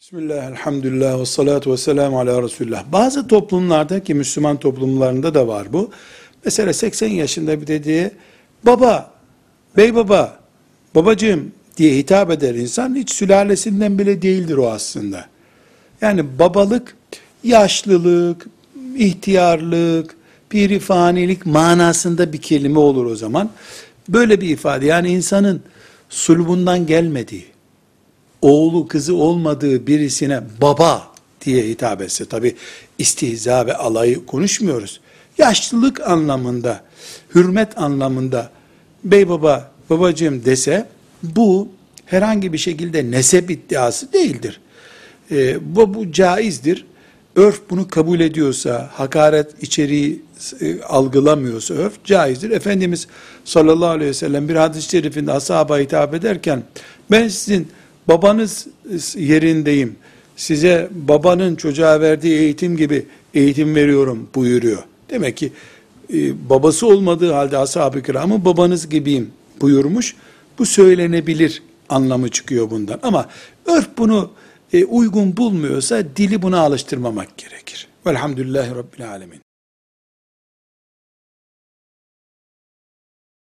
Bismillah, elhamdülillah, ve salatu ve selamu ala Resulullah. Bazı toplumlarda ki Müslüman toplumlarında da var bu. Mesela 80 yaşında bir dediği baba, bey baba, babacığım diye hitap eder insan hiç sülalesinden bile değildir o aslında. Yani babalık, yaşlılık, ihtiyarlık, pirifanilik manasında bir kelime olur o zaman. Böyle bir ifade yani insanın sulbundan gelmediği, oğlu kızı olmadığı birisine baba diye hitap etse tabi istihza ve alayı konuşmuyoruz. Yaşlılık anlamında, hürmet anlamında bey baba, babacığım dese bu herhangi bir şekilde nesep iddiası değildir. Ee, bu, bu caizdir. Örf bunu kabul ediyorsa, hakaret içeriği e, algılamıyorsa örf caizdir. Efendimiz sallallahu aleyhi ve sellem bir hadis-i şerifinde ashaba hitap ederken ben sizin babanız yerindeyim. Size babanın çocuğa verdiği eğitim gibi eğitim veriyorum buyuruyor. Demek ki e, babası olmadığı halde ashab-ı kiramın babanız gibiyim buyurmuş. Bu söylenebilir anlamı çıkıyor bundan. Ama örf bunu e, uygun bulmuyorsa dili buna alıştırmamak gerekir. Velhamdülillahi Rabbil Alemin.